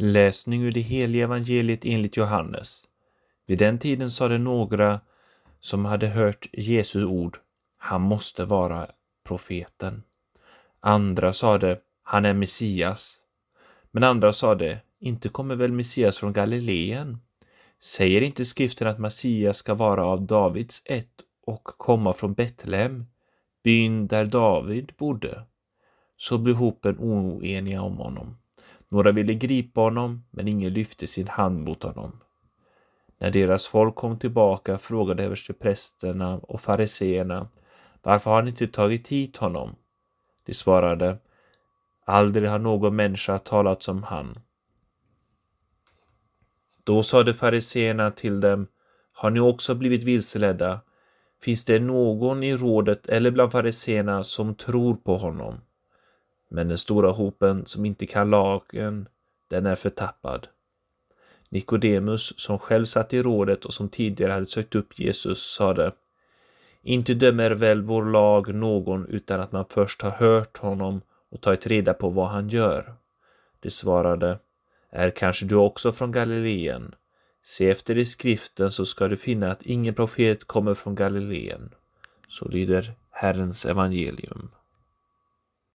Läsning ur det heliga evangeliet enligt Johannes. Vid den tiden sade några som hade hört Jesu ord, han måste vara profeten. Andra sade, han är Messias. Men andra sade, inte kommer väl Messias från Galileen? Säger inte skriften att Messias ska vara av Davids ett och komma från Betlehem, byn där David bodde? Så blev hopen oeniga om honom. Några ville gripa honom, men ingen lyfte sin hand mot honom. När deras folk kom tillbaka frågade översteprästerna och fariseerna varför har ni inte tagit hit honom? De svarade Aldrig har någon människa talat som han. Då sade fariseerna till dem Har ni också blivit vilseledda? Finns det någon i rådet eller bland fariseerna som tror på honom? Men den stora hopen som inte kan lagen, den är förtappad. Nikodemus, som själv satt i rådet och som tidigare hade sökt upp Jesus, sade Inte dömer väl vår lag någon utan att man först har hört honom och tagit reda på vad han gör. De svarade Är kanske du också från Galileen? Se efter i skriften så ska du finna att ingen profet kommer från Galileen. Så lyder Herrens evangelium.